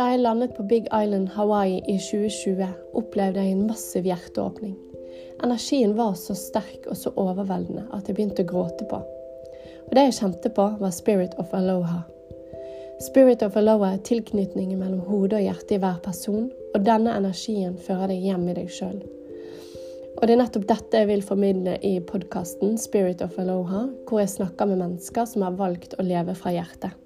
Da jeg landet på Big Island Hawaii i 2020, opplevde jeg en massiv hjerteåpning. Energien var så sterk og så overveldende at jeg begynte å gråte på. Og det jeg kjente på, var spirit of aloha. Spirit of aloha er tilknytningen mellom hode og hjerte i hver person, og denne energien fører deg hjem i deg sjøl. Og det er nettopp dette jeg vil formidle i podkasten Spirit of Aloha, hvor jeg snakker med mennesker som har valgt å leve fra hjertet.